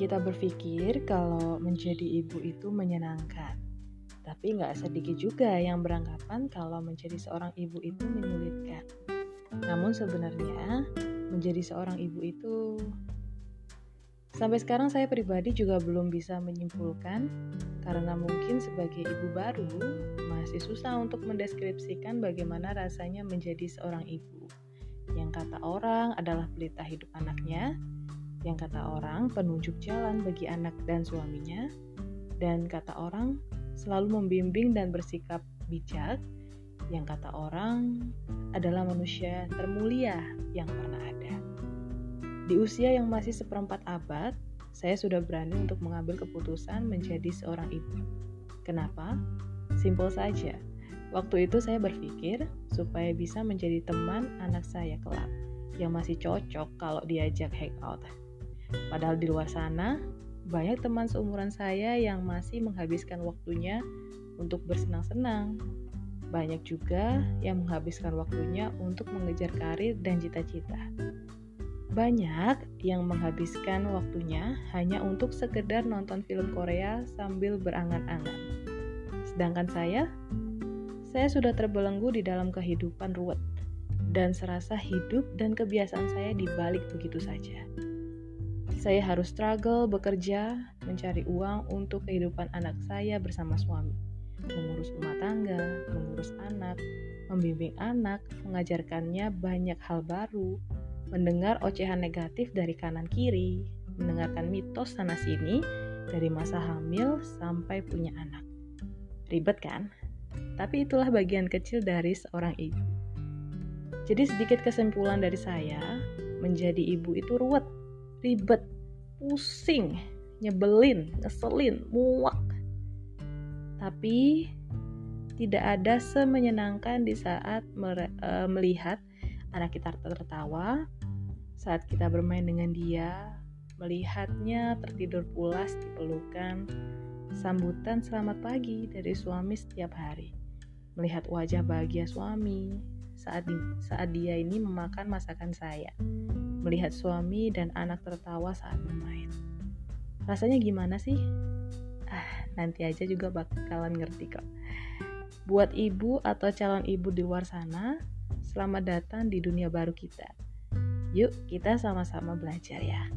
kita berpikir kalau menjadi ibu itu menyenangkan. Tapi nggak sedikit juga yang beranggapan kalau menjadi seorang ibu itu menyulitkan. Namun sebenarnya menjadi seorang ibu itu Sampai sekarang saya pribadi juga belum bisa menyimpulkan karena mungkin sebagai ibu baru masih susah untuk mendeskripsikan bagaimana rasanya menjadi seorang ibu. Yang kata orang adalah pelita hidup anaknya, yang kata orang penunjuk jalan bagi anak dan suaminya, dan kata orang selalu membimbing dan bersikap bijak, yang kata orang adalah manusia termulia yang pernah ada. Di usia yang masih seperempat abad, saya sudah berani untuk mengambil keputusan menjadi seorang ibu. Kenapa? Simpel saja. Waktu itu saya berpikir supaya bisa menjadi teman anak saya kelak yang masih cocok kalau diajak hangout. Padahal di luar sana, banyak teman seumuran saya yang masih menghabiskan waktunya untuk bersenang-senang. Banyak juga yang menghabiskan waktunya untuk mengejar karir dan cita-cita. Banyak yang menghabiskan waktunya hanya untuk sekedar nonton film Korea sambil berangan-angan. Sedangkan saya, saya sudah terbelenggu di dalam kehidupan ruwet dan serasa hidup dan kebiasaan saya dibalik begitu saja. Saya harus struggle bekerja, mencari uang untuk kehidupan anak saya bersama suami, mengurus rumah tangga, mengurus anak, membimbing anak, mengajarkannya banyak hal baru, mendengar ocehan negatif dari kanan kiri, mendengarkan mitos sana sini dari masa hamil sampai punya anak. Ribet kan? Tapi itulah bagian kecil dari seorang ibu. Jadi sedikit kesimpulan dari saya, menjadi ibu itu ruwet, ribet, pusing, nyebelin, ngeselin, muak. Tapi tidak ada semenyenangkan di saat eh, melihat anak kita tertawa, saat kita bermain dengan dia, melihatnya tertidur pulas di pelukan, sambutan selamat pagi dari suami setiap hari, melihat wajah bahagia suami saat di, saat dia ini memakan masakan saya, melihat suami dan anak tertawa saat bermain. Rasanya gimana sih? Ah, nanti aja juga bakalan ngerti kok. Buat ibu atau calon ibu di luar sana, selamat datang di dunia baru kita. Yuk, kita sama-sama belajar ya.